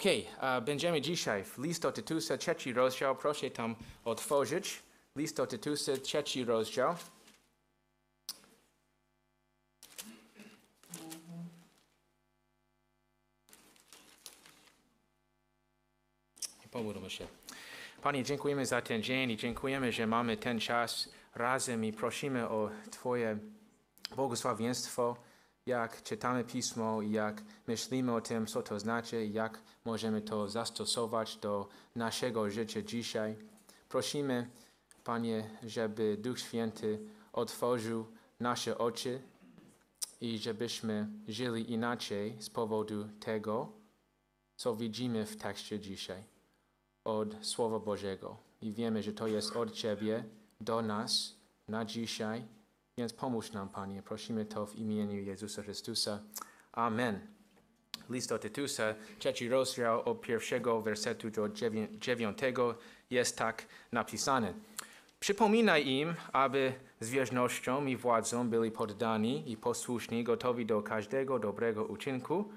Okay, będziemy dzisiaj w list do Tytusa, trzeci rozdział. Proszę tam otworzyć. List do Tytusa, trzeci rozdział. Pomódlmy się. Panie, dziękujemy za ten dzień i dziękujemy, że mamy ten czas razem i prosimy o Twoje błogosławieństwo jak czytamy pismo i jak myślimy o tym, co to znaczy, jak możemy to zastosować do naszego życia dzisiaj. Prosimy, Panie, żeby Duch Święty otworzył nasze oczy i żebyśmy żyli inaczej z powodu tego, co widzimy w tekście dzisiaj od Słowa Bożego. I wiemy, że to jest od Ciebie do nas na dzisiaj więc pomóż nam, Panie. Prosimy to w imieniu Jezusa Chrystusa. Amen. List do Tytusa, trzeci rozdział od pierwszego wersetu do dziewiątego jest tak napisane. Przypominaj im, aby z wiernością i władzą byli poddani i posłuszni, gotowi do każdego dobrego uczynku,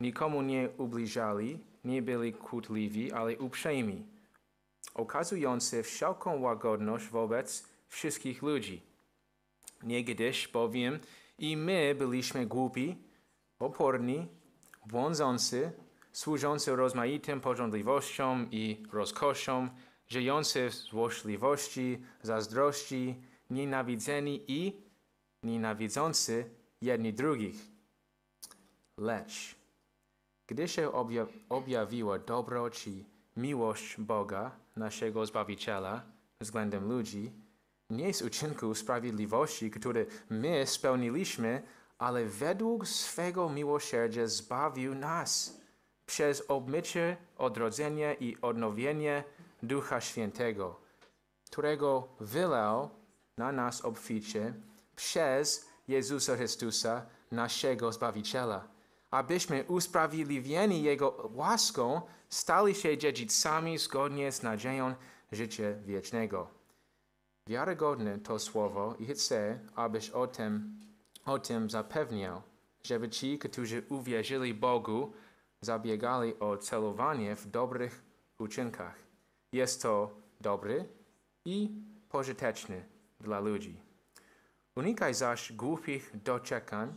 nikomu nie ubliżali, nie byli kłótliwi, ale uprzejmi, okazujący wszelką łagodność wobec wszystkich ludzi Niegdyś bowiem i my byliśmy głupi, oporni, błądzący, służący rozmaitym pożądliwościom i rozkoszom, żyjący w złośliwości, zazdrości, nienawidzeni i nienawidzący jedni drugich. Lecz gdy się obja objawiła dobro czy miłość Boga, naszego Zbawiciela, względem ludzi, nie z uczynku sprawiedliwości, które my spełniliśmy, ale według swego miłosierdzia zbawił nas przez obmycie, odrodzenie i odnowienie Ducha Świętego, którego wylał na nas obficie przez Jezusa Chrystusa, naszego Zbawiciela, abyśmy usprawiedliwieni Jego łaską stali się dziedzicami zgodnie z nadzieją życia wiecznego. Wiarygodne to słowo i chcę, abyś o tym, o tym zapewniał, żeby ci, którzy uwierzyli Bogu, zabiegali o celowanie w dobrych uczynkach. Jest to dobry i pożyteczny dla ludzi. Unikaj zaś głupich doczekań,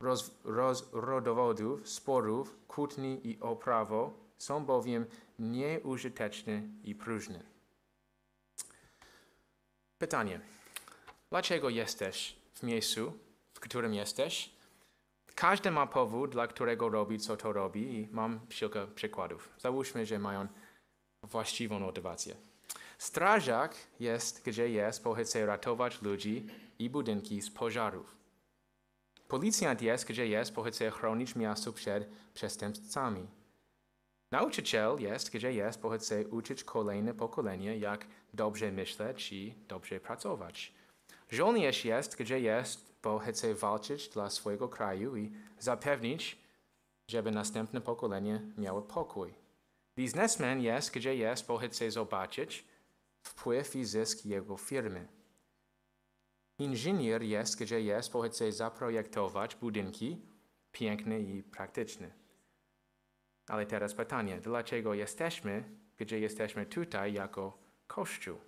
roz, roz, rodowodów, sporów, kłótni i oprawo, są bowiem nieużyteczne i próżne. Pytanie. Dlaczego jesteś w miejscu, w którym jesteś? Każdy ma powód, dla którego robi, co to robi i mam kilka przykładów. Załóżmy, że mają właściwą motywację. Strażak jest, gdzie jest, bo chce ratować ludzi i budynki z pożarów. Policjant jest, gdzie jest, bo chce chronić miasto przed przestępcami. Nauczyciel jest, gdzie jest, bo chce uczyć kolejne pokolenie, jak dobrze myśleć i dobrze pracować. Żołnierz jest, gdzie jest, bo chce walczyć dla swojego kraju i zapewnić, żeby następne pokolenie miało pokój. Biznesmen jest, gdzie jest, bo chce zobaczyć wpływ i zysk jego firmy. Inżynier jest, gdzie jest, bo chce zaprojektować budynki piękne i praktyczne. Ale teraz pytanie, dlaczego jesteśmy, gdzie jesteśmy tutaj jako Kościół?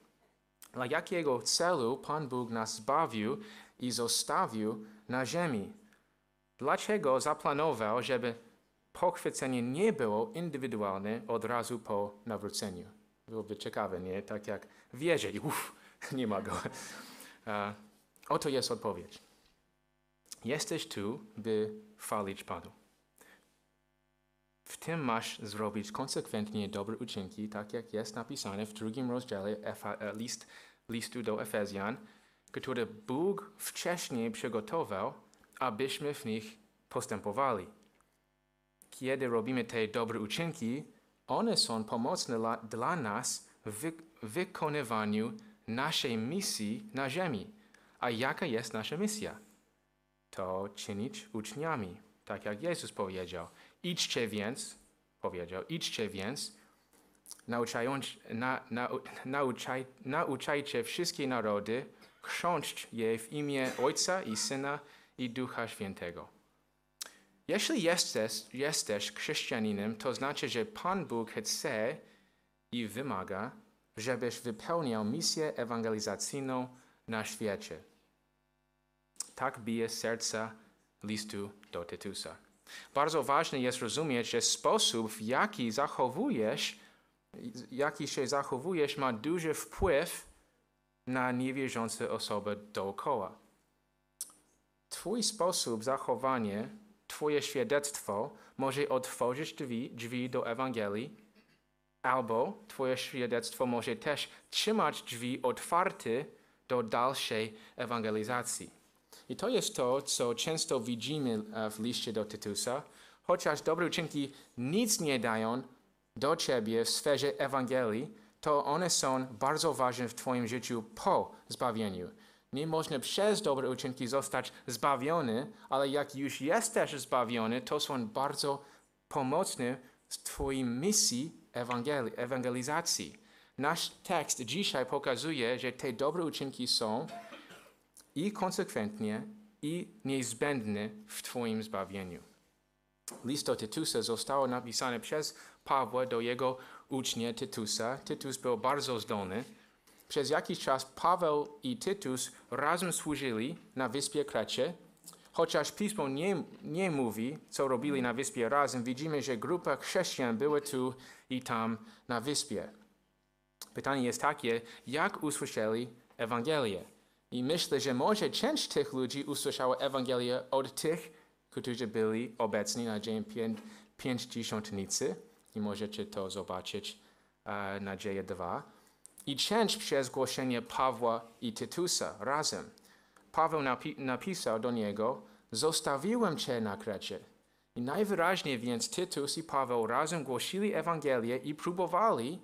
Dla jakiego celu Pan Bóg nas zbawił i zostawił na ziemi? Dlaczego zaplanował, żeby pochwycenie nie było indywidualne od razu po nawróceniu? Byłoby ciekawe, nie? Tak jak wierzę i uff, nie ma go. Oto jest odpowiedź. Jesteś tu, by chwalić Panu. W tym masz zrobić konsekwentnie dobre uczynki, tak jak jest napisane w drugim rozdziale e, list, listu do Efezjan, który Bóg wcześniej przygotował, abyśmy w nich postępowali. Kiedy robimy te dobre uczynki, one są pomocne dla, dla nas w wykonywaniu naszej misji na ziemi. A jaka jest nasza misja? To czynić uczniami, tak jak Jezus powiedział. Idźcie więc, powiedział, idźcie więc, nauczając, na, na, nauczaj, nauczajcie wszystkie narody, chrząść je w imię Ojca i Syna i Ducha Świętego. Jeśli jesteś, jesteś chrześcijaninem, to znaczy, że Pan Bóg chce i wymaga, żebyś wypełniał misję ewangelizacyjną na świecie. Tak bije serca listu do Tytusa. Bardzo ważne jest rozumieć, że sposób, w jaki zachowujesz, jaki się zachowujesz, ma duży wpływ na niewierzące osoby dookoła. Twój sposób zachowania, Twoje świadectwo może otworzyć drzwi, drzwi do Ewangelii, albo Twoje świadectwo może też trzymać drzwi otwarte do dalszej ewangelizacji. I to jest to, co często widzimy e, w liście do Tytusa. Chociaż dobre uczynki nic nie dają do Ciebie w sferze Ewangelii, to one są bardzo ważne w Twoim życiu po zbawieniu. Nie można przez dobre uczynki zostać zbawiony, ale jak już jesteś zbawiony, to są bardzo pomocne w Twojej misji ewangeli ewangelizacji. Nasz tekst dzisiaj pokazuje, że te dobre uczynki są i konsekwentnie, i niezbędne w Twoim zbawieniu. List do Tytusa został napisany przez Pawła do jego ucznia Tytusa. Tytus był bardzo zdolny. Przez jakiś czas Paweł i Tytus razem służyli na wyspie Krecie. Chociaż Pismo nie, nie mówi, co robili na wyspie razem, widzimy, że grupa chrześcijan była tu i tam na wyspie. Pytanie jest takie, jak usłyszeli Ewangelię? I myślę, że może część tych ludzi usłyszała Ewangelię od tych, którzy byli obecni na dzień Pięćdziesiątnicy. I możecie to zobaczyć uh, na dzieje 2. I część przez głoszenie Pawła i Tytusa razem. Paweł napi napisał do niego, zostawiłem cię na Krecie. I najwyraźniej więc Tytus i Paweł razem głosili Ewangelię i próbowali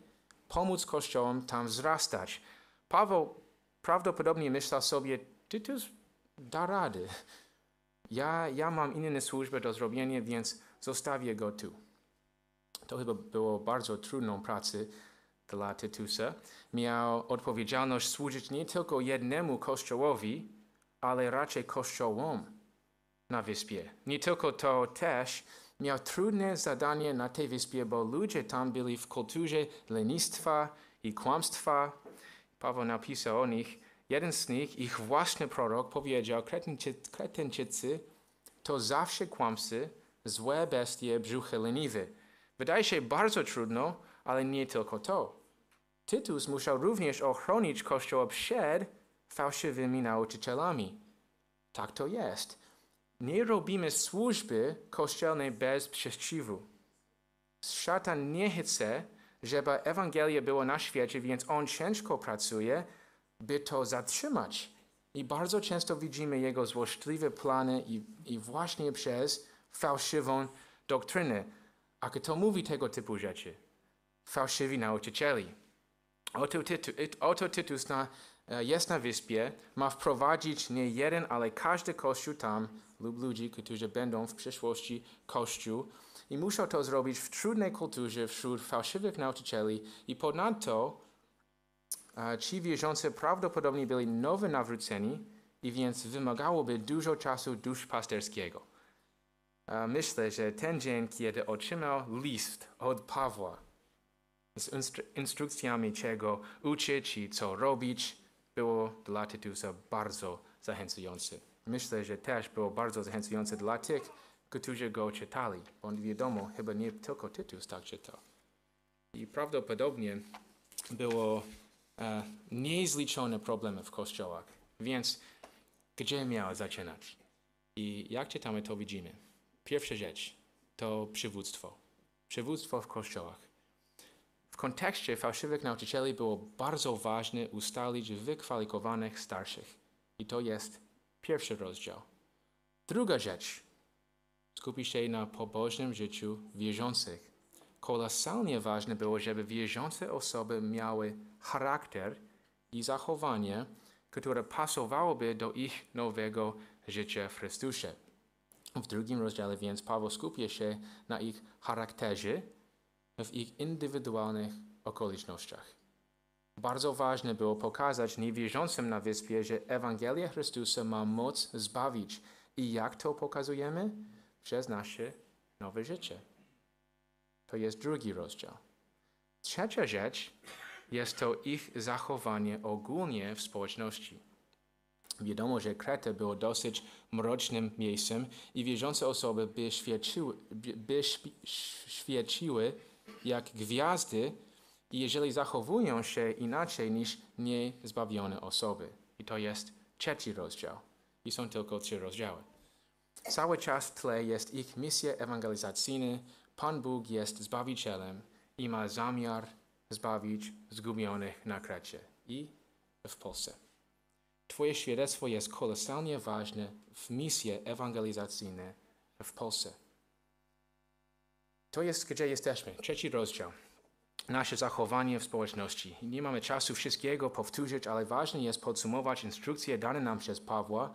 pomóc Kościołom tam wzrastać. Paweł prawdopodobnie myślał sobie, Tytus da rady. Ja, ja mam inne służby do zrobienia, więc zostawię go tu. To chyba było bardzo trudną pracę dla Tytusa. Miał odpowiedzialność służyć nie tylko jednemu kościołowi, ale raczej kościołom na wyspie. Nie tylko to też miał trudne zadanie na tej wyspie, bo ludzie tam byli w kulturze lenistwa i kłamstwa. Paweł napisał o nich, jeden z nich, ich własny prorok, powiedział, Kretyńczycy to zawsze kłamcy, złe bestie, brzuchy leniwe. Wydaje się bardzo trudno, ale nie tylko to. Tytus musiał również ochronić Kościół przed fałszywymi nauczycielami. Tak to jest. Nie robimy służby kościelnej bez sprzeciwu. Szatan nie chce, żeby Ewangelia było na świecie, więc on ciężko pracuje, by to zatrzymać. I bardzo często widzimy jego złośliwe plany i, i właśnie przez fałszywą doktrynę. A kto mówi tego typu rzeczy? Fałszywi nauczycieli. Oto, tytu, oto Tytus na, e, jest na wyspie, ma wprowadzić nie jeden, ale każdy kościół tam lub ludzi, którzy będą w przyszłości kościół i muszą to zrobić w trudnej kulturze wśród fałszywych nauczycieli i ponadto ci wierzący prawdopodobnie byli nowo nawróceni i więc wymagałoby dużo czasu duszpasterskiego. Myślę, że ten dzień, kiedy otrzymał list od Pawła z instru instrukcjami, czego uczyć i co robić, było dla Tytusa bardzo zachęcające. Myślę, że też było bardzo zachęcające dla tych, którzy go czytali, bo wiadomo, chyba nie tylko Tytus tak czytał. I prawdopodobnie było e, niezliczone problemy w kościołach. Więc gdzie miał zaczynać? I jak czytamy, to widzimy. Pierwsza rzecz to przywództwo. Przywództwo w kościołach. W kontekście fałszywych nauczycieli było bardzo ważne ustalić wykwalifikowanych starszych. I to jest pierwszy rozdział. Druga rzecz skupi się na pobożnym życiu wierzących. Kolosalnie ważne było, żeby wierzące osoby miały charakter i zachowanie, które pasowałoby do ich nowego życia w Chrystusie. W drugim rozdziale więc Paweł skupia się na ich charakterze w ich indywidualnych okolicznościach. Bardzo ważne było pokazać niewierzącym na wyspie, że Ewangelia Chrystusa ma moc zbawić. I jak to pokazujemy? Przez nasze nowe życie. To jest drugi rozdział. Trzecia rzecz jest to ich zachowanie ogólnie w społeczności. Wiadomo, że Kreta było dosyć mrocznym miejscem i wierzące osoby by świeciły, by świeciły jak gwiazdy, jeżeli zachowują się inaczej niż niezbawione osoby. I to jest trzeci rozdział. I są tylko trzy rozdziały. Cały czas tle jest ich misja ewangelizacyjna. Pan Bóg jest Zbawicielem i ma zamiar zbawić zgubionych na Krecie i w Polsce. Twoje świadectwo jest kolosalnie ważne w misji ewangelizacyjnej w Polsce. To jest, gdzie jesteśmy. Trzeci rozdział. Nasze zachowanie w społeczności. Nie mamy czasu wszystkiego powtórzyć, ale ważne jest podsumować instrukcje dane nam przez Pawła.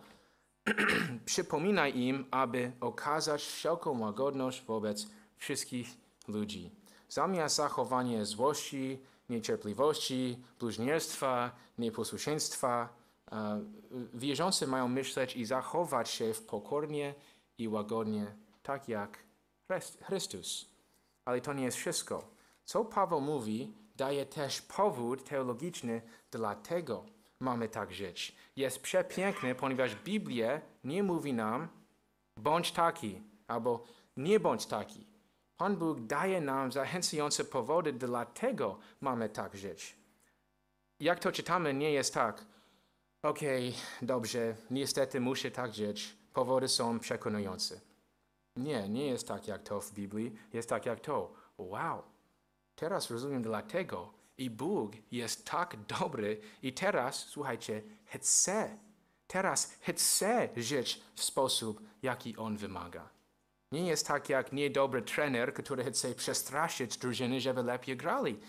Przypominaj im, aby okazać wszelką łagodność wobec wszystkich ludzi. Zamiast zachowania złości, niecierpliwości, bluźnierstwa, nieposłuszeństwa, e, wierzący mają myśleć i zachować się w pokornie i łagodnie, tak jak Chrystus. Ale to nie jest wszystko. Co Paweł mówi, daje też powód teologiczny, dlatego mamy tak żyć. Jest przepiękny, ponieważ Biblia nie mówi nam, bądź taki, albo nie bądź taki. Pan Bóg daje nam zachęcające powody, dlatego mamy tak żyć. Jak to czytamy, nie jest tak, okej, okay, dobrze, niestety muszę tak żyć, powody są przekonujące. Nie, nie jest tak jak to w Biblii, jest tak jak to. Wow, teraz rozumiem dlatego i Bóg jest tak dobry i teraz, słuchajcie, chce, teraz chce żyć w sposób, jaki On wymaga. Nie jest tak jak niedobry trener, który chce przestraszyć drużyny, żeby lepiej grali.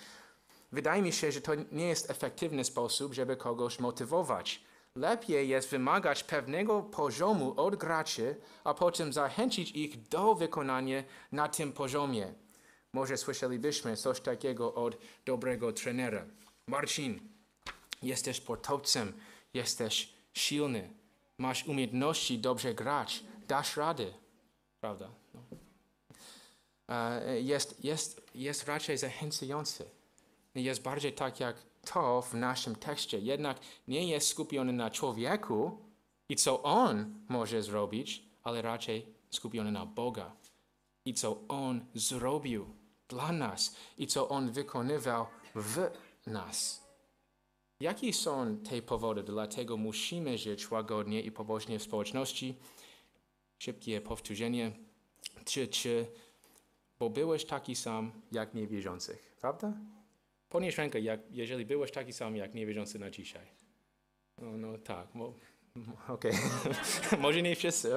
Wydaje mi się, że to nie jest efektywny sposób, żeby kogoś motywować. Lepiej jest wymagać pewnego poziomu od graczy, a potem zachęcić ich do wykonania na tym poziomie. Może słyszelibyśmy coś takiego od dobrego trenera. Marcin, jesteś sportowcem, jesteś silny, masz umiejętności dobrze grać, dasz radę. Prawda? No. Jest, jest, jest raczej zachęcający. Jest bardziej tak jak to w naszym tekście. Jednak nie jest skupiony na człowieku i co on może zrobić, ale raczej skupiony na Boga i co on zrobił dla nas i co on wykonywał w nas. Jakie są te powody? Dlatego musimy żyć łagodnie i pobożnie w społeczności szybkie powtórzenie. Czy, czy, bo byłeś taki sam jak niewierzących, prawda? Podnieś rękę, jak, jeżeli byłeś taki sam jak niewierzący na dzisiaj. No, no tak, bo, okej. Okay. Może nie wszyscy.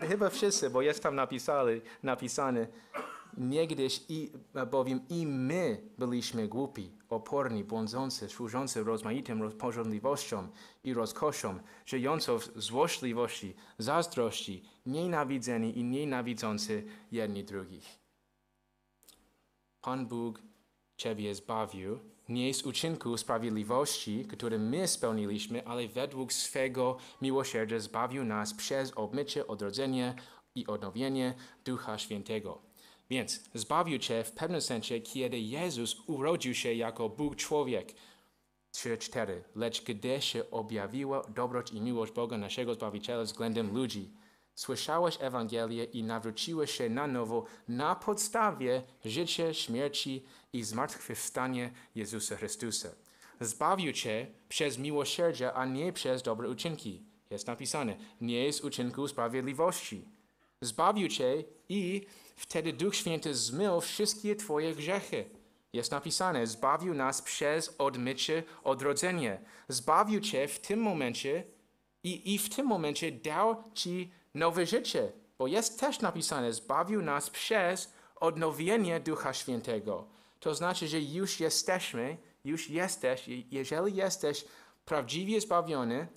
Chyba wszyscy, bo jest tam napisane, napisane Niegdyś i, bowiem i my byliśmy głupi, oporni, błądzący, służący rozmaitym porządliwościom i rozkoszom, żyjący w złośliwości, zazdrości, nienawidzeni i nienawidzący jedni drugich. Pan Bóg Ciebie zbawił nie z uczynku sprawiedliwości, które my spełniliśmy, ale według swego miłosierdzia zbawił nas przez obmycie, odrodzenie i odnowienie Ducha Świętego więc zbawił cię w pewnym sensie, kiedy Jezus urodził się jako Bóg człowiek. 3-4. Lecz gdy się objawiła dobroć i miłość Boga naszego Zbawiciela względem ludzi, słyszałeś Ewangelię i nawróciłeś się na nowo na podstawie życia, śmierci i zmartwychwstania Jezusa Chrystusa. Zbawił cię przez miłosierdzie, a nie przez dobre uczynki. Jest napisane, nie z uczynku sprawiedliwości. Zbawił cię i Wtedy Duch Święty zmył wszystkie Twoje grzechy. Jest napisane, zbawił nas przez odmycie, odrodzenie. Zbawił Cię w tym momencie i, i w tym momencie dał Ci nowe życie. Bo jest też napisane, zbawił nas przez odnowienie Ducha Świętego. To znaczy, że już jesteśmy, już jesteś, jeżeli jesteś prawdziwie zbawiony,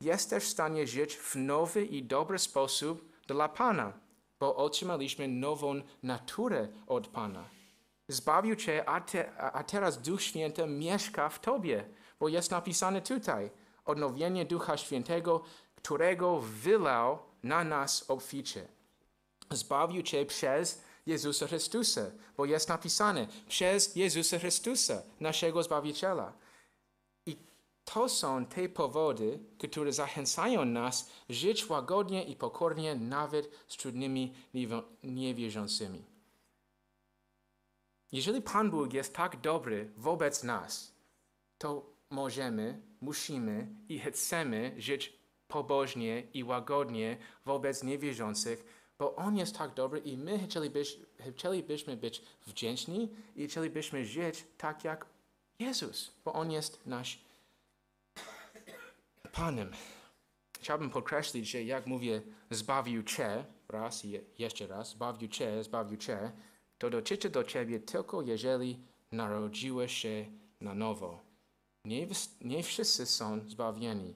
jesteś w stanie żyć w nowy i dobry sposób dla Pana bo otrzymaliśmy nową naturę od Pana. Zbawił Cię, a, te, a teraz Duch Święty mieszka w Tobie, bo jest napisane tutaj, odnowienie Ducha Świętego, którego wylał na nas obficie. zbawił Cię przez Jezusa Chrystusa, bo jest napisane przez Jezusa Chrystusa, naszego Zbawiciela. To są te powody, które zachęcają nas żyć łagodnie i pokornie nawet z trudnymi niewierzącymi. Jeżeli Pan Bóg jest tak dobry wobec nas, to możemy, musimy i chcemy żyć pobożnie i łagodnie wobec niewierzących, bo On jest tak dobry i my chcielibyś, chcielibyśmy być wdzięczni i chcielibyśmy żyć tak jak Jezus, bo On jest nasz Panem. Chciałbym podkreślić, że jak mówię zbawił Cię, raz i je- jeszcze raz, zbawił Cię, zbawił Cię, to dotyczy do Ciebie tylko jeżeli narodziłeś się na nowo. Nie, nie wszyscy są zbawieni.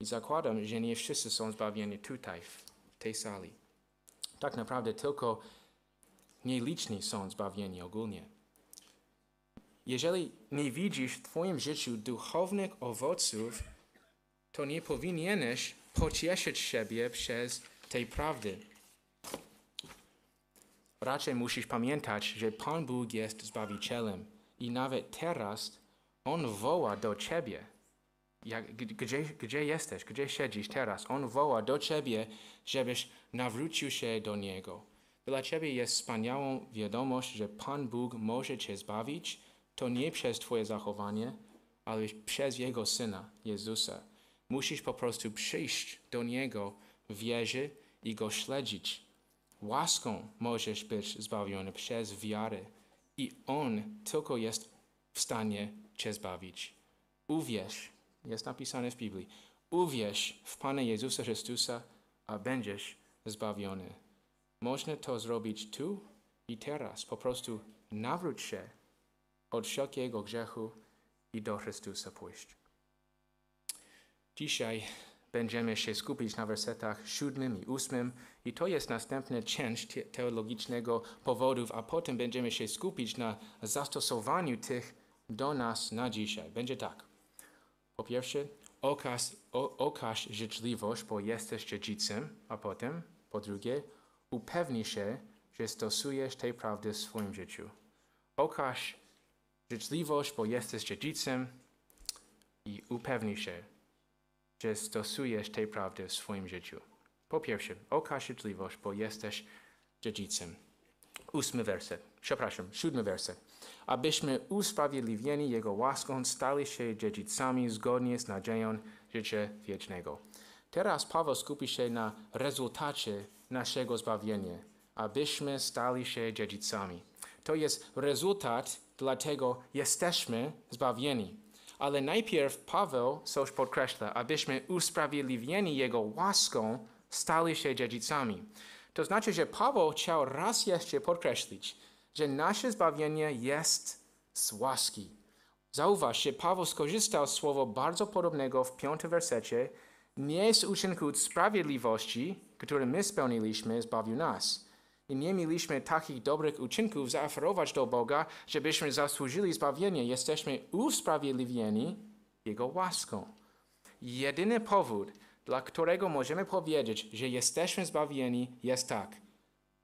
I zakładam, że nie wszyscy są zbawieni tutaj, w tej sali. Tak naprawdę tylko nieliczni są zbawieni ogólnie. Jeżeli nie widzisz w Twoim życiu duchownych owoców, to nie powinieneś pocieszyć siebie przez tej prawdy. Raczej musisz pamiętać, że Pan Bóg jest Zbawicielem i nawet teraz On woła do Ciebie. Jak, gdzie, gdzie jesteś? Gdzie siedzisz teraz? On woła do Ciebie, żebyś nawrócił się do Niego. Dla Ciebie jest wspaniałą wiadomość, że Pan Bóg może Cię zbawić, to nie przez Twoje zachowanie, ale przez Jego Syna, Jezusa. Musisz po prostu przyjść do Niego w wierze i Go śledzić. Łaską możesz być zbawiony przez wiarę i On tylko jest w stanie Cię zbawić. Uwierz, jest napisane w Biblii, uwierz w Pana Jezusa Chrystusa, a będziesz zbawiony. Można to zrobić tu i teraz. Po prostu nawróć się od wszelkiego grzechu i do Chrystusa pójść. Dzisiaj będziemy się skupić na wersetach siódmym i ósmym i to jest następna część te- teologicznego powodów, a potem będziemy się skupić na zastosowaniu tych do nas na dzisiaj. Będzie tak. Po pierwsze, okaż, o, okaż życzliwość, bo jesteś dziedzicem, a potem, po drugie, upewnij się, że stosujesz tej prawdy w swoim życiu. Okaż życzliwość, bo jesteś dziedzicem i upewnij się, że stosujesz tej prawdy w swoim życiu. Po pierwsze, okaż życzliwość, bo jesteś dziedzicem. Ósmy werset, przepraszam, siódmy werset. Abyśmy usprawiedliwieni Jego łaską stali się dziedzicami zgodnie z nadzieją życia wiecznego. Teraz Paweł skupi się na rezultacie naszego zbawienia, abyśmy stali się dziedzicami. To jest rezultat, dlatego jesteśmy zbawieni. Ale najpierw Paweł coś podkreśla, abyśmy usprawiedliwieni Jego łaską stali się dziedzicami. To znaczy, że Paweł chciał raz jeszcze podkreślić, że nasze zbawienie jest z łaski. Zauważ, że Paweł skorzystał z słowa bardzo podobnego w piątym wersecie. Nie z uczynku sprawiedliwości, które my spełniliśmy, zbawił nas. I nie mieliśmy takich dobrych uczynków zaoferować do Boga, żebyśmy zasłużyli zbawienie. Jesteśmy usprawiedliwieni Jego łaską. Jedyny powód, dla którego możemy powiedzieć, że jesteśmy zbawieni, jest tak.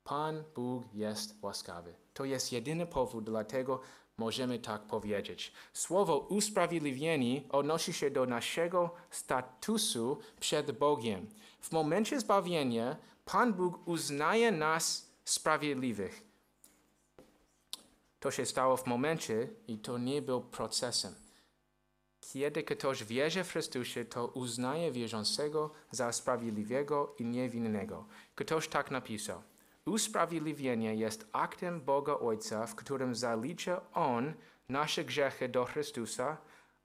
Pan Bóg jest łaskawy. To jest jedyny powód, dlatego możemy tak powiedzieć. Słowo usprawiedliwieni odnosi się do naszego statusu przed Bogiem. W momencie zbawienia Pan Bóg uznaje nas sprawiedliwych. To się stało w momencie i to nie był procesem. Kiedy ktoś wierzy w Chrystusie, to uznaje wierzącego za sprawiedliwego i niewinnego. Ktoś tak napisał. Usprawiedliwienie jest aktem Boga Ojca, w którym zalicza On nasze grzechy do Chrystusa,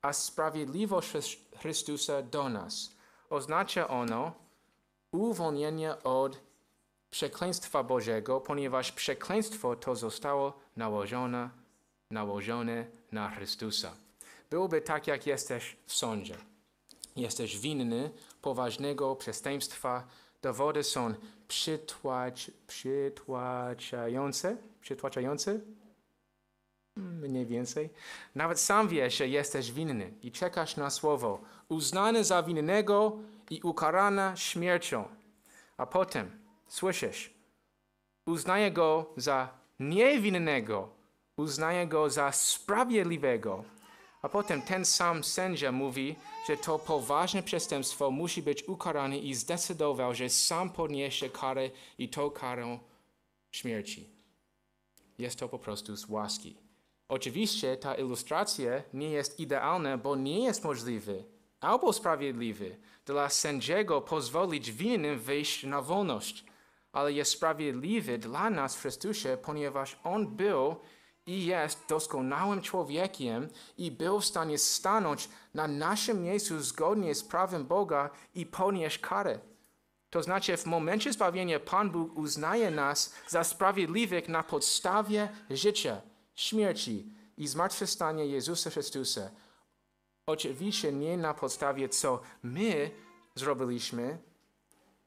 a sprawiedliwość Chrys- Chrystusa do nas. Oznacza ono uwolnienie od przekleństwa Bożego, ponieważ przekleństwo to zostało nałożone, nałożone na Chrystusa. Byłoby tak, jak jesteś w sądzie. Jesteś winny poważnego przestępstwa. Dowody są przytłacz, przytłaczające. Przytłaczające? Mm, Mniej więcej. Nawet sam wiesz, że jesteś winny i czekasz na słowo. Uznany za winnego i ukarana śmiercią. A potem słyszysz, uznaje go za niewinnego, uznaje go za sprawiedliwego. A potem ten sam sędzia mówi, że to poważne przestępstwo musi być ukarane i zdecydował, że sam podniesie karę i to karę śmierci. Jest to po prostu z łaski. Oczywiście ta ilustracja nie jest idealna, bo nie jest możliwy albo sprawiedliwy dla sędziego pozwolić winnym wyjść na wolność, ale jest sprawiedliwy dla nas w Chrystusie, ponieważ On był i jest doskonałym człowiekiem i był w stanie stanąć na naszym miejscu zgodnie z prawem Boga i ponieść karę. To znaczy, w momencie zbawienia Pan Bóg uznaje nas za sprawiedliwych na podstawie życia, śmierci i zmartwychwstania Jezusa Chrystusa. Oczywiście nie na podstawie, co my zrobiliśmy,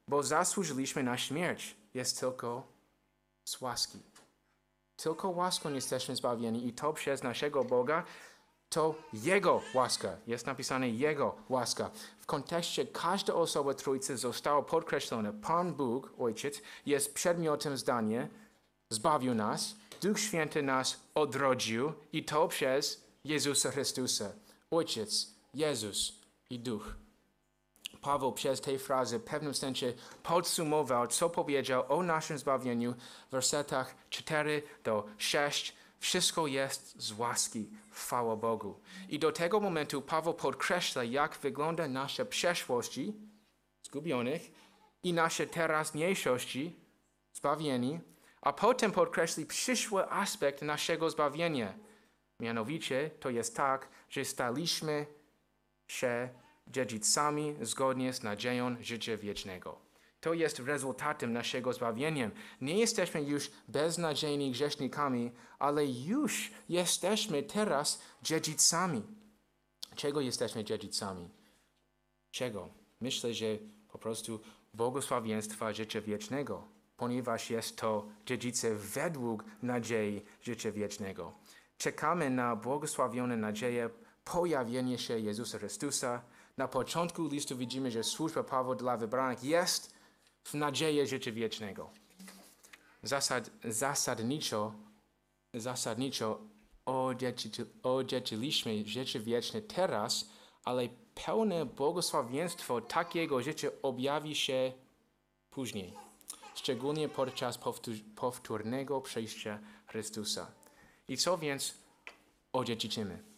bo zasłużyliśmy na śmierć. Jest tylko z łaski. Tylko łaską jesteśmy zbawieni i to przez naszego Boga, to Jego łaska. Jest napisane Jego łaska. W kontekście każda osoba Trójcy została podkreślona. Pan Bóg, Ojciec, jest przedmiotem zdania, zbawił nas, Duch Święty nas odrodził i to przez Jezusa Chrystusa. Ojciec, Jezus i Duch. Paweł przez tej frazy w pewnym sensie podsumował, co powiedział o naszym zbawieniu w wersetach 4 do 6. Wszystko jest z łaski, chwała Bogu. I do tego momentu Paweł podkreśla, jak wygląda nasza przeszłości, zgubionych, i nasze teraźniejszości, zbawieni, a potem podkreśli przyszły aspekt naszego zbawienia. Mianowicie to jest tak, że staliśmy się dziedzicami zgodnie z nadzieją życia wiecznego. To jest rezultatem naszego zbawienia. Nie jesteśmy już beznadziejnymi grzesznikami, ale już jesteśmy teraz dziedzicami. Czego jesteśmy dziedzicami? Czego? Myślę, że po prostu błogosławieństwa życia wiecznego, ponieważ jest to dziedzice według nadziei życia wiecznego. Czekamy na błogosławione nadzieję pojawienie się Jezusa Chrystusa. Na początku listu widzimy, że służba Pawła dla wybranych jest w nadziei życia wiecznego. Zasad, zasadniczo, zasadniczo odziedziczyliśmy życie wieczne teraz, ale pełne błogosławieństwo takiego życia objawi się później, szczególnie podczas powtórnego przejścia Chrystusa. I co więc odziedziczymy?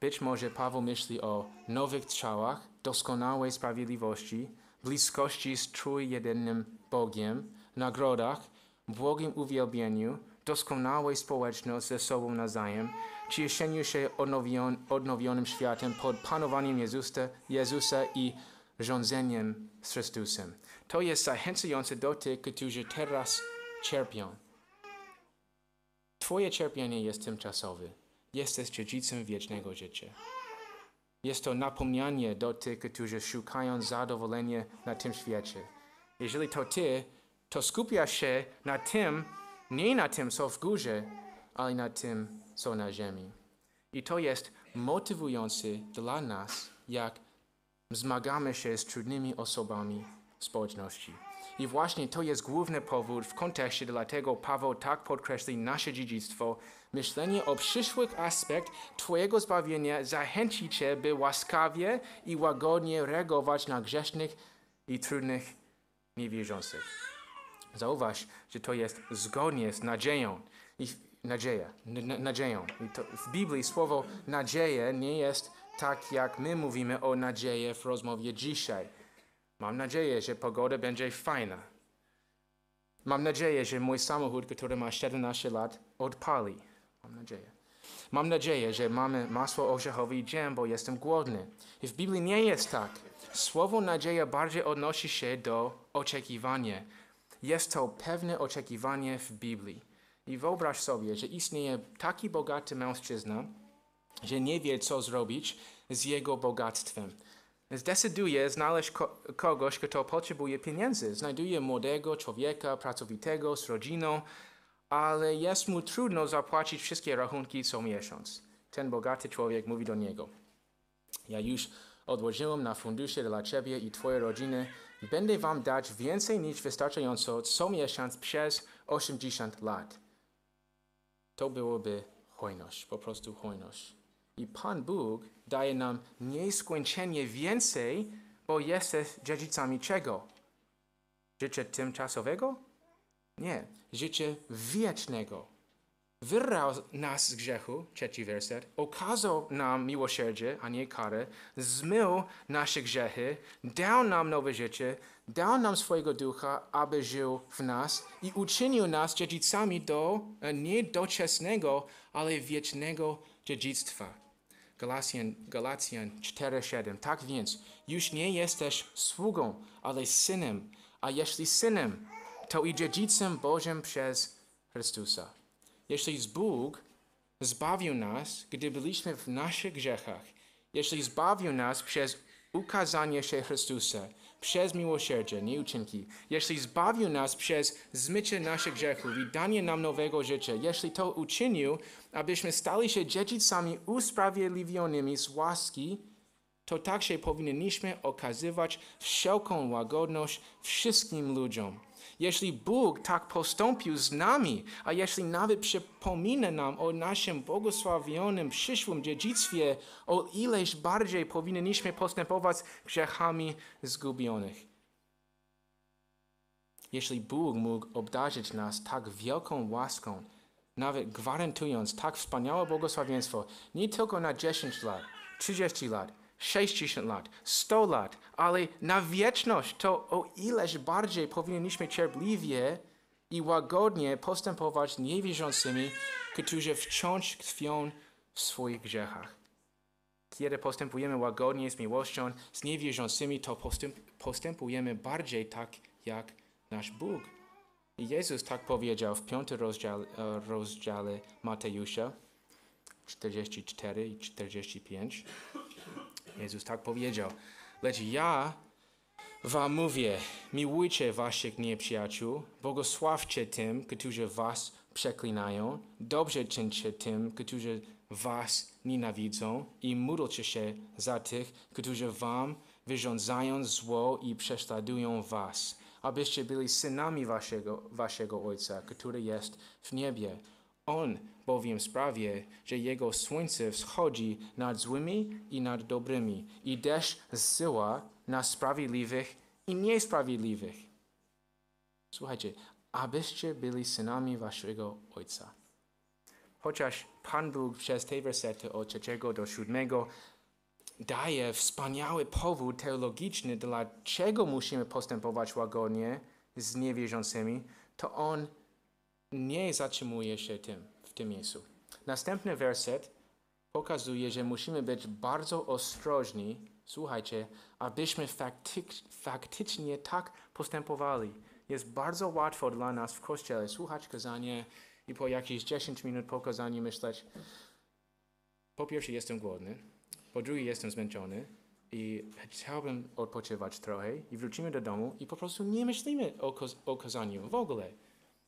Być może Paweł myśli o nowych ciałach, doskonałej sprawiedliwości, bliskości z trójjedynym Bogiem, nagrodach, błogim uwielbieniu, doskonałej społeczności ze sobą nawzajem, cieszeniu się odnowion, odnowionym światem pod panowaniem Jezusa, Jezusa i rządzeniem z Chrystusem. To jest zachęcające do tych, którzy teraz cierpią. Twoje cierpienie jest tymczasowe. Jesteś dziedzicem wiecznego życia. Jest to napomnienie do tych, którzy szukają zadowolenia na tym świecie. Jeżeli to ty, to skupiasz się na tym, nie na tym, co w górze, ale na tym, co na ziemi. I to jest motywujące dla nas, jak zmagamy się z trudnymi osobami społeczności. I właśnie to jest główny powód w kontekście, dlatego Paweł tak podkreśli nasze dziedzictwo. Myślenie o przyszłych aspekt Twojego zbawienia zachęci Cię, by łaskawie i łagodnie reagować na grzesznych i trudnych niewierzących. Zauważ, że to jest zgodnie z nadzieją. I nadzieja, nadzieją. W Biblii słowo nadzieja nie jest tak, jak my mówimy o nadziei w rozmowie dzisiaj. Mam nadzieję, że pogoda będzie fajna. Mam nadzieję, że mój samochód, który ma 17 lat, odpali. Mam nadzieję. Mam nadzieję, że mamy masło orzechowe i dżem, bo jestem głodny. I w Biblii nie jest tak. Słowo nadzieja bardziej odnosi się do oczekiwania. Jest to pewne oczekiwanie w Biblii. I wyobraź sobie, że istnieje taki bogaty mężczyzna, że nie wie, co zrobić z jego bogactwem zdecyduje znaleźć ko kogoś, kto potrzebuje pieniędzy. Znajduje młodego człowieka, pracowitego, z rodziną, ale jest mu trudno zapłacić wszystkie rachunki co miesiąc. Ten bogaty człowiek mówi do niego: Ja już odłożyłem na fundusze dla Ciebie i Twojej rodziny. Będę Wam dać więcej niż wystarczająco co miesiąc przez 80 lat. To byłoby hojność, po prostu hojność. I Pan Bóg daje nam nieskończenie więcej, bo jesteś dziedzicami czego? Życia tymczasowego? Nie, życia wiecznego. Wyrał nas z grzechu, trzeci werset, okazał nam miłosierdzie, a nie karę, zmył nasze grzechy, dał nam nowe życie, dał nam swojego ducha, aby żył w nas i uczynił nas dziedzicami do e, nie doczesnego, ale wiecznego dziedzictwa. Galacjan, Galacjan 4:7. Tak więc, już nie jesteś sługą, ale synem, a jeśli synem, to i dziedzicem Bożym przez Chrystusa. Jeśli Bóg zbawił nas, gdy byliśmy w naszych grzechach, jeśli zbawił nas przez ukazanie się Chrystusa, przez miłosierdzie, nie uczynki, jeśli zbawił nas przez zmycie naszych grzechów i danie nam nowego życia, jeśli to uczynił, abyśmy stali się dziedzicami usprawiedliwionymi z łaski, to także powinniśmy okazywać wszelką łagodność wszystkim ludziom. Jeśli Bóg tak postąpił z nami, a jeśli nawet przypomina nam o naszym błogosławionym przyszłym dziedzictwie, o ileż bardziej powinniśmy postępować grzechami zgubionych. Jeśli Bóg mógł obdarzyć nas tak wielką łaską, nawet gwarantując tak wspaniałe błogosławieństwo, nie tylko na 10 lat, 30 lat, 60 lat, 100 lat, ale na wieczność, to o ileż bardziej powinniśmy cierpliwie i łagodnie postępować niewierzącymi, którzy wciąż tkwią w swoich grzechach. Kiedy postępujemy łagodnie z miłością z niewierzącymi, to postęp, postępujemy bardziej tak jak nasz Bóg. I Jezus tak powiedział w piątym rozdziale, rozdziale Mateusza 44 i 45. Jezus tak powiedział. Lecz ja wam mówię, miłujcie waszych nieprzyjaciół, błogosławcie tym, którzy was przeklinają, dobrze czyńcie tym, którzy was nienawidzą i módlcie się za tych, którzy wam wyrządzają zło i prześladują was, abyście byli synami waszego, waszego Ojca, który jest w niebie. On bowiem sprawie, że Jego słońce wschodzi nad złymi i nad dobrymi i deszcz zsyła na sprawiedliwych i niesprawiedliwych. Słuchajcie, abyście byli synami waszego Ojca. Chociaż Pan Bóg przez te wersety od trzeciego do siódmego daje wspaniały powód teologiczny, dlaczego musimy postępować łagodnie z niewierzącymi, to On nie zatrzymuje się tym, w tym miejscu. Następny werset pokazuje, że musimy być bardzo ostrożni, słuchajcie, abyśmy faktyk, faktycznie tak postępowali. Jest bardzo łatwo dla nas w kościele słuchać kazanie i po jakieś 10 minut po kazaniu myśleć, po pierwsze jestem głodny, po drugie jestem zmęczony i chciałbym odpoczywać trochę i wrócimy do domu i po prostu nie myślimy o, o kazaniu w ogóle.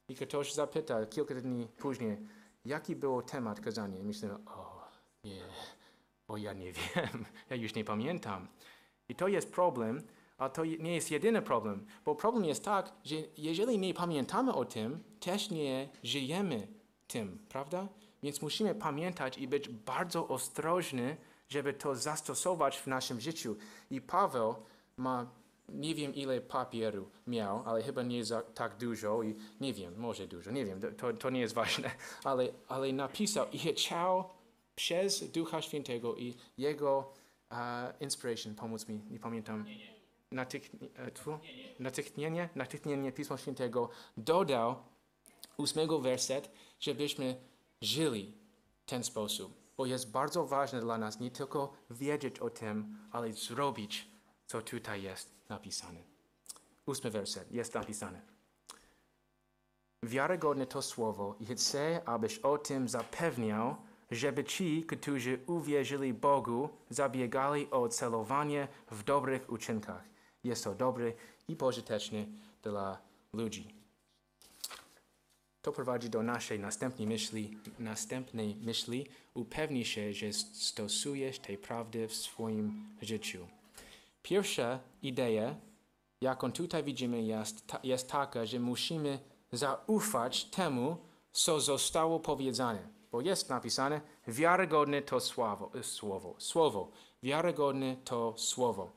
I ktoś zapyta kilka dni później, jaki był temat kazania. I myślę, o nie, bo ja nie wiem, ja już nie pamiętam. I to jest problem, a to nie jest jedyny problem, bo problem jest tak, że jeżeli nie pamiętamy o tym, też nie żyjemy tym, prawda? Więc musimy pamiętać i być bardzo ostrożni, żeby to zastosować w naszym życiu. I Paweł ma nie wiem ile papieru miał, ale chyba nie za, tak dużo i nie wiem, może dużo, nie wiem, to, to nie jest ważne, ale, ale napisał i chciał przez Ducha Świętego i jego uh, inspiration, pomóc mi, nie pamiętam, natchnienie, natchnienie Pisma Świętego. Dodał ósmego werset, żebyśmy żyli ten sposób, bo jest bardzo ważne dla nas nie tylko wiedzieć o tym, ale zrobić, co tutaj jest napisane. Ósmy werset jest napisane. Wiarygodne to słowo i chcę, abyś o tym zapewniał, żeby ci, którzy uwierzyli Bogu, zabiegali o celowanie w dobrych uczynkach. Jest to dobre i pożyteczne dla ludzi. To prowadzi do naszej następnej myśli, następnej myśli. Upewnij się, że stosujesz tej prawdy w swoim życiu. Pierwsza idea, jaką tutaj widzimy, jest, ta, jest taka, że musimy zaufać temu, co zostało powiedziane. Bo jest napisane, wiarygodne to słowo, słowo, słowo. Wiarygodne to słowo.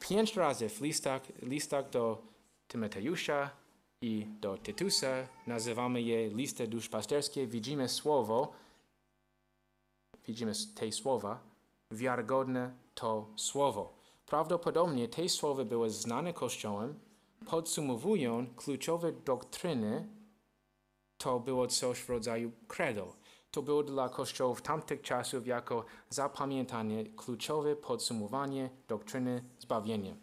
Pięć razy w listach, listach do Tymoteusza i do Tytusa nazywamy je listy duszpasterskie. Widzimy słowo, widzimy te słowa, wiarygodne to słowo. Prawdopodobnie te słowa były znane Kościołem, podsumowują kluczowe doktryny, to było coś w rodzaju credo. To było dla Kościołów tamtych czasów jako zapamiętanie, kluczowe podsumowanie doktryny zbawienia.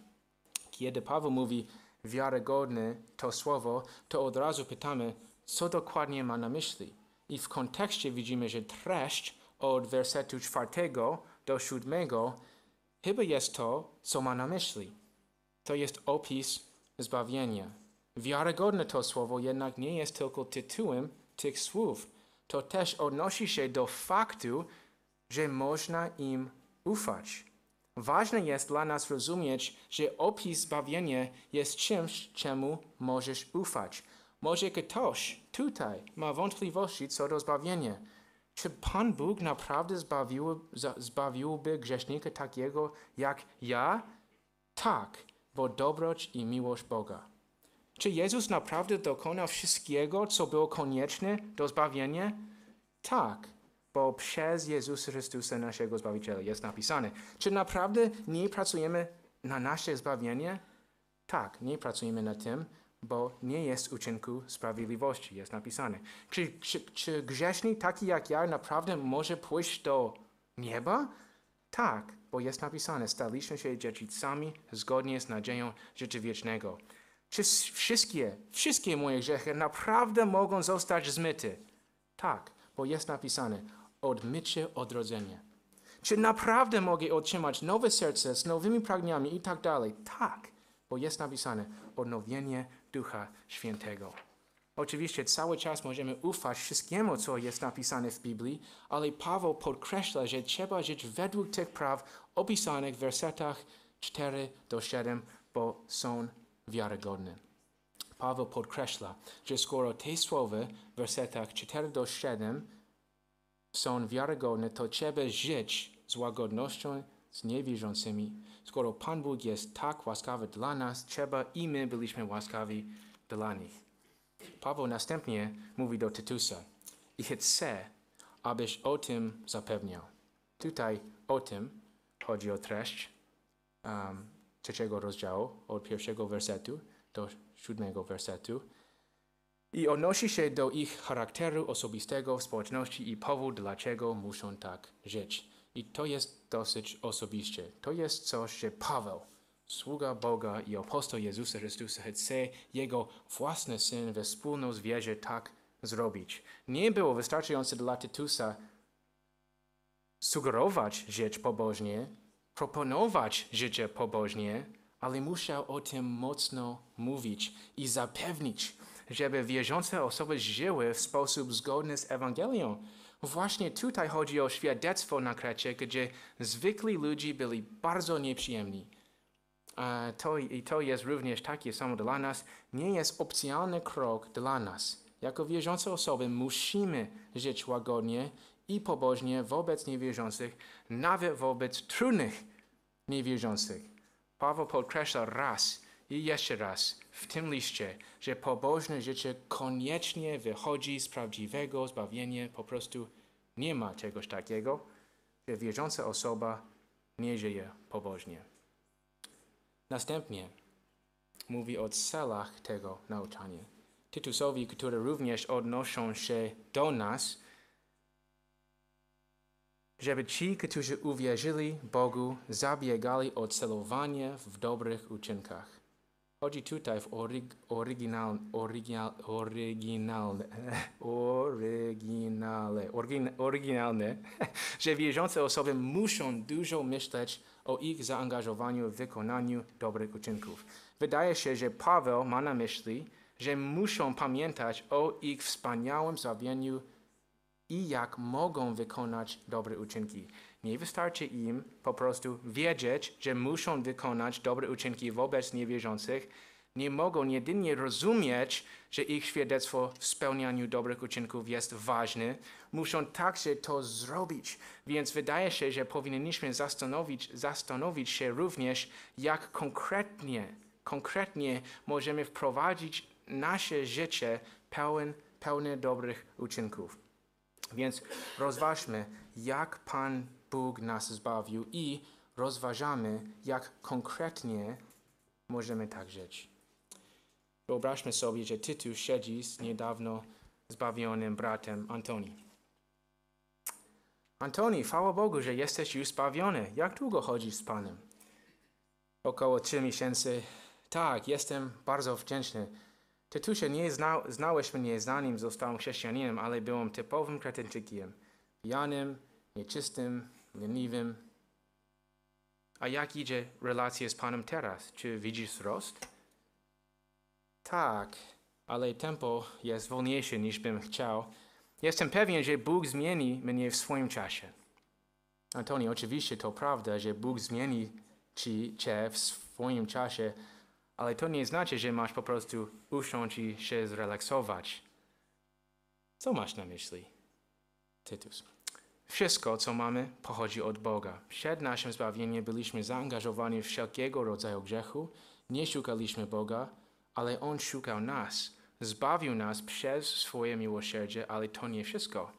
Kiedy Paweł mówi wiarygodne to słowo, to od razu pytamy, co dokładnie ma na myśli. I w kontekście widzimy, że treść od wersetu czwartego do siódmego chyba jest to, co ma na myśli. To jest opis zbawienia. Wiarygodne to słowo jednak nie jest tylko tytułem tych słów. To też odnosi się do faktu, że można im ufać. Ważne jest dla nas rozumieć, że opis zbawienia jest czymś, czemu możesz ufać. Może ktoś tutaj ma wątpliwości co do zbawienia. Czy Pan Bóg naprawdę zbawił, zbawiłby grzesznika takiego jak ja? Tak, bo dobroć i miłość Boga. Czy Jezus naprawdę dokonał wszystkiego, co było konieczne do zbawienia? Tak, bo przez Jezusa Chrystusa, naszego Zbawiciela, jest napisane. Czy naprawdę nie pracujemy na nasze zbawienie? Tak, nie pracujemy nad tym, bo nie jest uczynku sprawiedliwości, jest napisane. Czy, czy, czy grzesznik taki jak ja naprawdę może pójść do nieba? Tak, bo jest napisane, staliśmy się dziedzicami zgodnie z nadzieją życia wiecznego. Czy wszystkie, wszystkie moje grzechy naprawdę mogą zostać zmyte? Tak, bo jest napisane, odmycie odrodzenie. Czy naprawdę mogę otrzymać nowe serce z nowymi pragnieniami i tak dalej? Tak, bo jest napisane odnowienie Ducha Świętego. Oczywiście cały czas możemy ufać wszystkiemu, co jest napisane w Biblii, ale Paweł podkreśla, że trzeba żyć według tych praw opisanych w wersetach 4 do 7, bo są wiarygodne. Paweł podkreśla, że skoro te słowa w wersetach 4 do 7 są wiarygodne, to trzeba żyć z łagodnością z niewierzącymi. Skoro Pan Bóg jest tak łaskawy dla nas, trzeba i my byliśmy łaskawi dla nich. Paweł następnie mówi do Tytusa i chce, abyś o tym zapewniał. Tutaj o tym chodzi o treść um, trzeciego rozdziału, od pierwszego wersetu do siódmego wersetu. I odnosi się do ich charakteru osobistego w społeczności i powód, dlaczego muszą tak żyć. I to jest dosyć osobiście. To jest coś, że Paweł, sługa Boga i apostoł Jezusa Chrystusa, chce jego własny syn we wspólną wierze tak zrobić. Nie było wystarczające dla Tytusa sugerować żyć pobożnie, proponować życie pobożnie, ale musiał o tym mocno mówić i zapewnić, żeby wierzące osoby żyły w sposób zgodny z Ewangelią. Właśnie tutaj chodzi o świadectwo na Krecie, gdzie zwykli ludzie byli bardzo nieprzyjemni. A to, I to jest również takie samo dla nas. Nie jest opcjonalny krok dla nas. Jako wierzące osoby musimy żyć łagodnie i pobożnie wobec niewierzących, nawet wobec trudnych niewierzących. Paweł podkreśla raz i jeszcze raz w tym liście, że pobożne życie koniecznie wychodzi z prawdziwego zbawienia. Po prostu nie ma czegoś takiego, że wierząca osoba nie żyje pobożnie. Następnie mówi o celach tego nauczania. Tytusowi, które również odnoszą się do nas, żeby ci, którzy uwierzyli Bogu, zabiegali o celowanie w dobrych uczynkach. Chodzi tutaj w oryg, oryginal, oryginal, oryginalne, oryginale, oryginalne, że wierzące osoby muszą dużo myśleć o ich zaangażowaniu w wykonaniu dobrych uczynków. Wydaje się, że Paweł ma na myśli, że muszą pamiętać o ich wspaniałym zbawieniu i jak mogą wykonać dobre uczynki. Nie wystarczy im po prostu wiedzieć, że muszą wykonać dobre uczynki wobec niewierzących. Nie mogą jedynie rozumieć, że ich świadectwo w spełnianiu dobrych uczynków jest ważne. Muszą także to zrobić. Więc wydaje się, że powinniśmy zastanowić, zastanowić się również, jak konkretnie, konkretnie możemy wprowadzić nasze życie pełen, pełne dobrych uczynków. Więc rozważmy, jak Pan Bóg nas zbawił i rozważamy, jak konkretnie możemy tak żyć. Wyobraźmy sobie, że Tytus siedzi z niedawno zbawionym bratem Antoni. Antoni, chwała Bogu, że jesteś już zbawiony. Jak długo chodzisz z Panem? Około trzy miesięcy. Tak, jestem bardzo wdzięczny. Tytusie, nie zna, znałeś mnie zanim zostałem chrześcijaninem, ale byłem typowym kretyńczykiem. Pijanym, nieczystym, leniwym. A jak idzie relacja z Panem teraz? Czy widzisz wzrost? Tak, ale tempo jest wolniejsze niż bym chciał. Jestem pewien, że Bóg zmieni mnie w swoim czasie. Antoni, oczywiście to prawda, że Bóg zmieni ci, cię w swoim czasie, ale to nie znaczy, że masz po prostu usiąść i się zrelaksować. Co masz na myśli? Tytus. Wszystko, co mamy, pochodzi od Boga. Przed naszym zbawieniem byliśmy zaangażowani w wszelkiego rodzaju grzechu, nie szukaliśmy Boga, ale On szukał nas. Zbawił nas przez swoje miłosierdzie, ale to nie wszystko.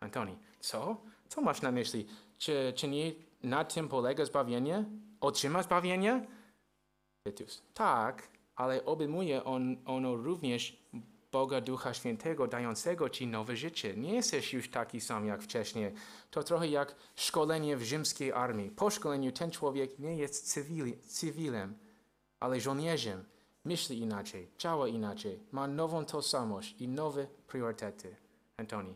Antoni, co? Co masz na myśli? Czy, czy nie na tym polega zbawienie? Otrzyma zbawienie? Tak, ale obejmuje on, ono również Boga Ducha Świętego, dającego Ci nowe życie. Nie jesteś już taki sam jak wcześniej. To trochę jak szkolenie w rzymskiej armii. Po szkoleniu ten człowiek nie jest cywili, cywilem, ale żołnierzem. Myśli inaczej, działa inaczej, ma nową tożsamość i nowe priorytety. Antoni.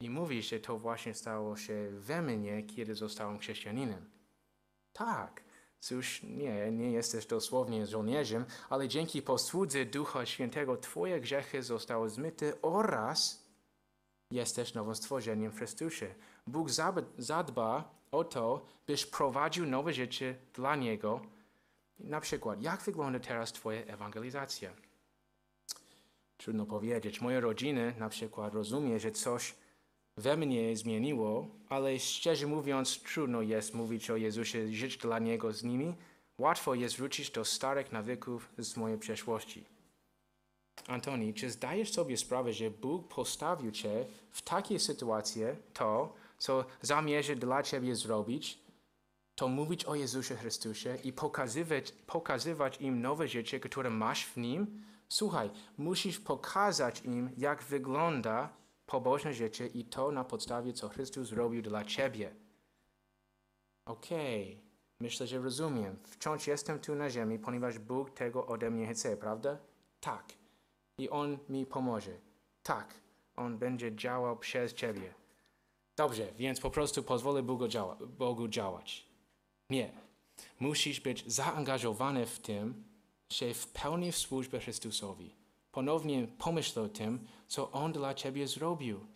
I mówi, że to właśnie stało się we mnie, kiedy zostałem chrześcijaninem. Tak, cóż, nie, nie jesteś dosłownie żołnierzem, ale dzięki posłudze Ducha Świętego Twoje grzechy zostały zmyte oraz jesteś nowym stworzeniem w Chrystusie. Bóg zadba o to, byś prowadził nowe życie dla Niego. Na przykład, jak wygląda teraz Twoja ewangelizacja? Trudno powiedzieć. Moja rodzina na przykład rozumie, że coś we mnie zmieniło, ale szczerze mówiąc, trudno jest mówić o Jezusie, żyć dla Niego z nimi. Łatwo jest wrócić do starych nawyków z mojej przeszłości. Antoni, czy zdajesz sobie sprawę, że Bóg postawił Cię w takiej sytuacji, to, co zamierza dla Ciebie zrobić, to mówić o Jezusie Chrystusie i pokazywać, pokazywać im nowe życie, które masz w Nim? Słuchaj, musisz pokazać im, jak wygląda pobożne życie i to na podstawie, co Chrystus zrobił dla Ciebie. Okej, okay. myślę, że rozumiem. Wciąż jestem tu na ziemi, ponieważ Bóg tego ode mnie chce, prawda? Tak. I On mi pomoże. Tak. On będzie działał przez Ciebie. Dobrze, więc po prostu pozwolę Bogu, działa, Bogu działać. Nie. Musisz być zaangażowany w tym, że w pełni służbę Chrystusowi ponownie pomyśl o tym, co On dla Ciebie zrobił.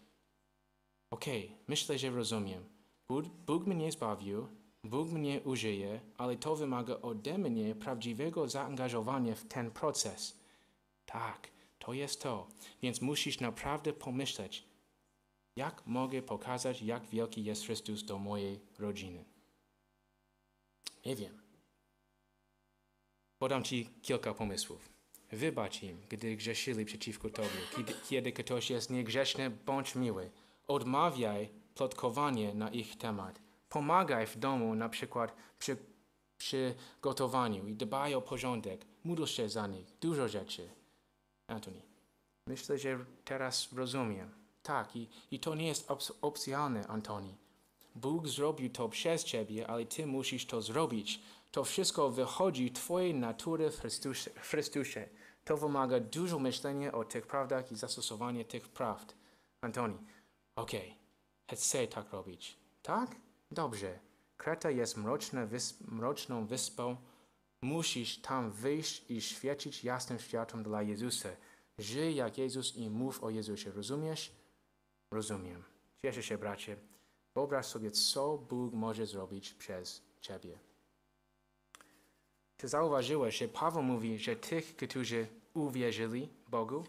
Okej, okay, myślę, że rozumiem. Bóg, Bóg mnie zbawił, Bóg mnie użyje, ale to wymaga ode mnie prawdziwego zaangażowania w ten proces. Tak, to jest to. Więc musisz naprawdę pomyśleć, jak mogę pokazać, jak wielki jest Chrystus do mojej rodziny. Nie wiem. Podam Ci kilka pomysłów. Wybacz im, gdy grzeszyli przeciwko Tobie. Kiedy, kiedy ktoś jest niegrzeczny, bądź miły. Odmawiaj plotkowanie na ich temat. Pomagaj w domu, na przykład przy, przy gotowaniu i dbaj o porządek. Módl się za nich. Dużo rzeczy. Antoni, myślę, że teraz rozumiem. Tak, i, i to nie jest op opcjonalne, Antoni. Bóg zrobił to przez Ciebie, ale Ty musisz to zrobić. To wszystko wychodzi Twojej natury w Chrystusie. To wymaga dużo myślenia o tych prawdach i zastosowania tych prawd. Antoni, okej, okay. chcę tak robić. Tak? Dobrze. Kreta jest mroczna wysp, mroczną wyspą. Musisz tam wyjść i świecić jasnym światłem dla Jezusa. Żyj jak Jezus i mów o Jezusie. Rozumiesz? Rozumiem. Cieszę się, bracie. Wyobraź sobie, co Bóg może zrobić przez ciebie. Czy zauważyłeś, że Paweł mówi, że tych, którzy uwierzyli Bogu,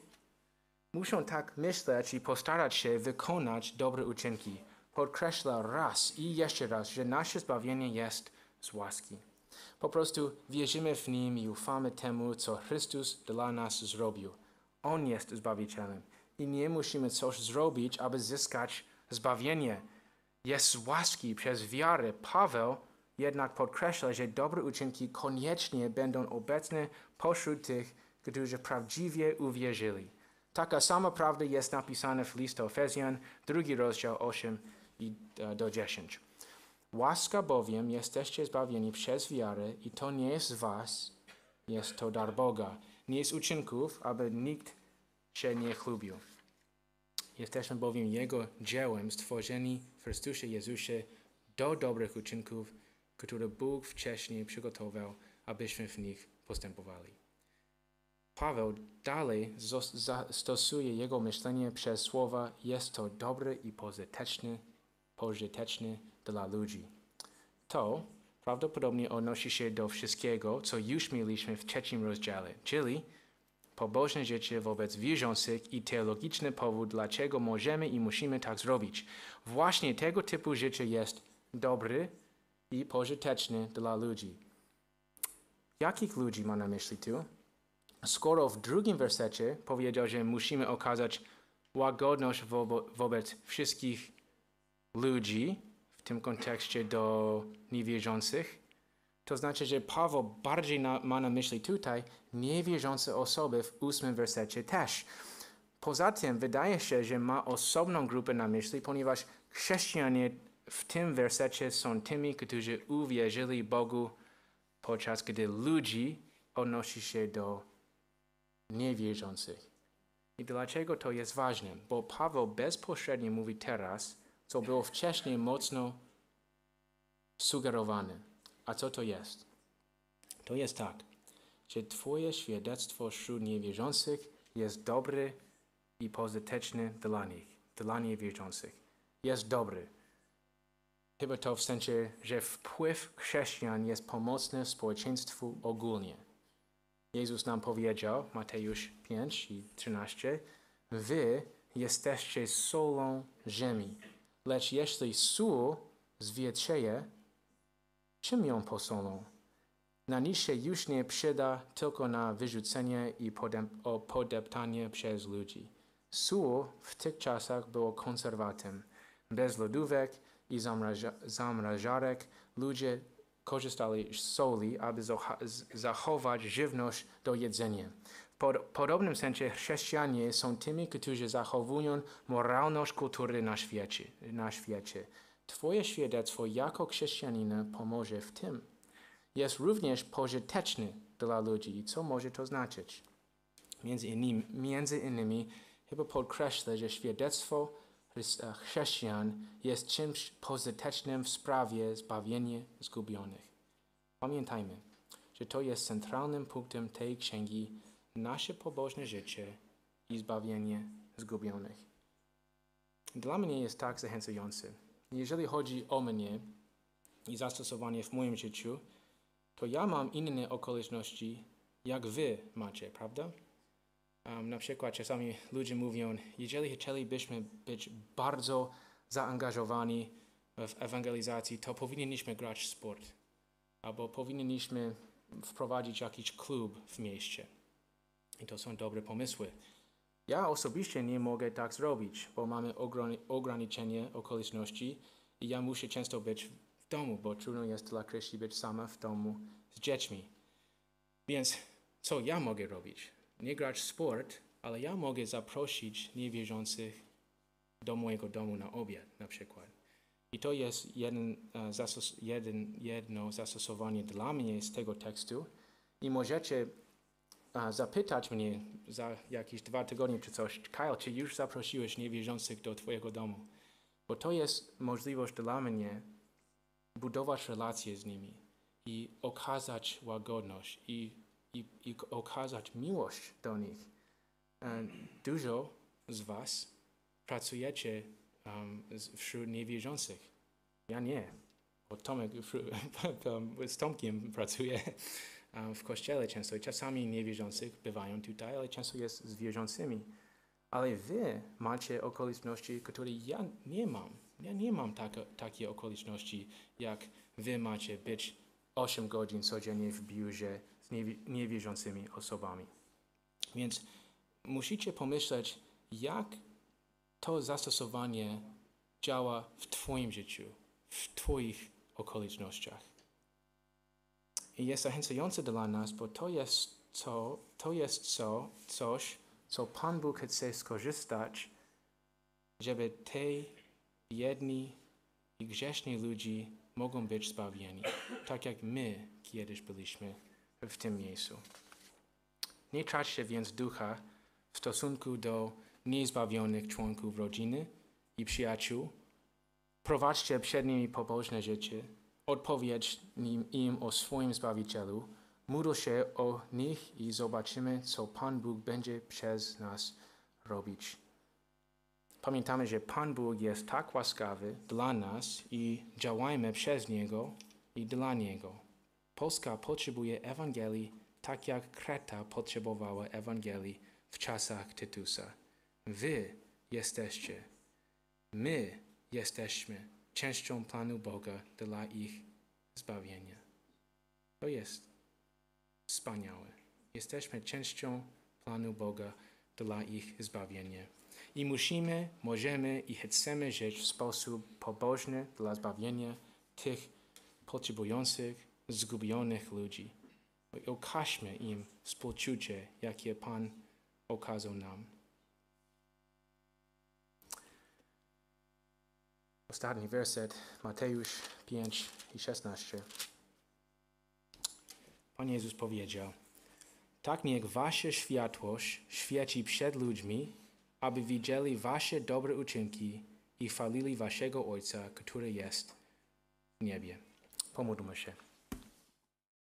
muszą tak myśleć i postarać się wykonać dobre uczynki. Podkreśla raz i jeszcze raz, że nasze zbawienie jest z łaski. Po prostu wierzymy w Nim i ufamy temu, co Chrystus dla nas zrobił. On jest Zbawicielem i nie musimy coś zrobić, aby zyskać zbawienie. Jest z łaski przez wiarę. Paweł jednak podkreśla, że dobre uczynki koniecznie będą obecne pośród tych, którzy prawdziwie uwierzyli. Taka sama prawda jest napisana w liście Efezjan, drugi rozdział 8 i e, do 10. Łaska bowiem jesteście zbawieni przez wiarę i to nie jest was, jest to dar Boga. Nie jest uczynków, aby nikt się nie chlubił. Jesteśmy bowiem Jego dziełem stworzeni w Chrystusie Jezusie do dobrych uczynków, które Bóg wcześniej przygotował, abyśmy w nich postępowali. Paweł dalej stosuje jego myślenie przez słowa jest to dobre i pożyteczne, pożyteczne dla ludzi. To prawdopodobnie odnosi się do wszystkiego, co już mieliśmy w trzecim rozdziale, czyli pobożne życie wobec wierzących i teologiczny powód, dlaczego możemy i musimy tak zrobić. Właśnie tego typu życie jest dobry i pożyteczny dla ludzi. Jakich ludzi ma na myśli tu? Skoro w drugim wersecie powiedział, że musimy okazać łagodność wo wobec wszystkich ludzi, w tym kontekście do niewierzących, to znaczy, że Paweł bardziej na, ma na myśli tutaj niewierzące osoby w ósmym wersecie też. Poza tym wydaje się, że ma osobną grupę na myśli, ponieważ chrześcijanie w tym wersecie są tymi, którzy uwierzyli Bogu, podczas gdy ludzi odnosi się do niewierzących. I dlaczego to jest ważne? Bo Paweł bezpośrednio mówi teraz, co było wcześniej mocno sugerowane. A co to jest? To jest tak, że Twoje świadectwo wśród niewierzących jest dobre i pozytywne dla nich, dla niewierzących. Jest dobry. Chyba to w sensie, że wpływ chrześcijan jest pomocny społeczeństwu ogólnie. Jezus nam powiedział, Mateusz 5 i 13, Wy jesteście solą ziemi, lecz jeśli sól zwietrzeje, czym ją posolą? Na nic się już nie przyda tylko na wyrzucenie i podeptanie przez ludzi. Sól w tych czasach było konserwatem. Bez lodówek i zamrażarek ludzie korzystali z soli, aby zachować żywność do jedzenia. W podobnym sensie chrześcijanie są tymi, którzy zachowują moralność kultury na świecie. Na świecie. Twoje świadectwo jako chrześcijanina pomoże w tym. Jest również pożyteczny dla ludzi. Co może to znaczyć? Między innymi, między innymi chyba podkreśla, że świadectwo chrześcijan jest czymś pozytycznym w sprawie zbawienia zgubionych. Pamiętajmy, że to jest centralnym punktem tej księgi nasze pobożne życie i zbawienie zgubionych. Dla mnie jest tak zachęcający. Jeżeli chodzi o mnie i zastosowanie w moim życiu, to ja mam inne okoliczności, jak wy macie, prawda? Um, na przykład czasami ludzie mówią, jeżeli chcielibyśmy być bardzo zaangażowani w ewangelizacji, to powinniśmy grać sport. Albo powinniśmy wprowadzić jakiś klub w mieście. I to są dobre pomysły. Ja osobiście nie mogę tak zrobić, bo mamy ograniczenie okoliczności i ja muszę często być w domu, bo trudno jest dla Kryści być sama w domu z dziećmi. Więc co ja mogę robić? Nie grać sport, ale ja mogę zaprosić niewierzących do mojego domu na obiad na przykład. I to jest jeden, zastos jeden, jedno zastosowanie dla mnie z tego tekstu. I możecie zapytać mnie za jakieś dwa tygodnie czy coś, Kyle, czy już zaprosiłeś niewierzących do Twojego domu? Bo to jest możliwość dla mnie budować relacje z nimi i okazać łagodność i i, i okazać miłość do nich. dużo z was pracujecie um, wśród niewierzących. Ja nie. Bo Tomek z Tomkiem pracuje um, w kościele często. Czasami niewierzących bywają tutaj, ale często jest z wierzącymi. Ale wy macie okoliczności, które ja nie mam. Ja nie mam taka, takie okoliczności, jak wy macie być 8 godzin codziennie w biurze z niewi- niewierzącymi osobami. Więc musicie pomyśleć, jak to zastosowanie działa w Twoim życiu, w Twoich okolicznościach. I jest zachęcające dla nas, bo to jest, co, to jest co, coś, co Pan Bóg chce skorzystać, żeby te biedni i grzeszni ludzie mogą być zbawieni, tak jak my kiedyś byliśmy w tym miejscu. Nie traćcie więc ducha w stosunku do niezbawionych członków rodziny i przyjaciół. Prowadźcie przed nimi pobożne życie. Odpowiedź nim, im o swoim Zbawicielu. Módl się o nich i zobaczymy, co Pan Bóg będzie przez nas robić. Pamiętamy, że Pan Bóg jest tak łaskawy dla nas i działajmy przez Niego i dla Niego. Polska potrzebuje Ewangelii tak jak Kreta potrzebowała Ewangelii w czasach Tytusa. Wy jesteście, my jesteśmy częścią planu Boga dla ich zbawienia. To jest wspaniałe. Jesteśmy częścią planu Boga dla ich zbawienia. I musimy, możemy i chcemy żyć w sposób pobożny dla zbawienia tych potrzebujących, zgubionych ludzi. Okażmy im współczucie, jakie Pan okazał nam. Ostatni werset, Mateusz 5 i 16. Pan Jezus powiedział, tak niech wasza światłość świeci przed ludźmi, aby widzieli wasze dobre uczynki i chwalili waszego Ojca, który jest w niebie. Pomódlmy się.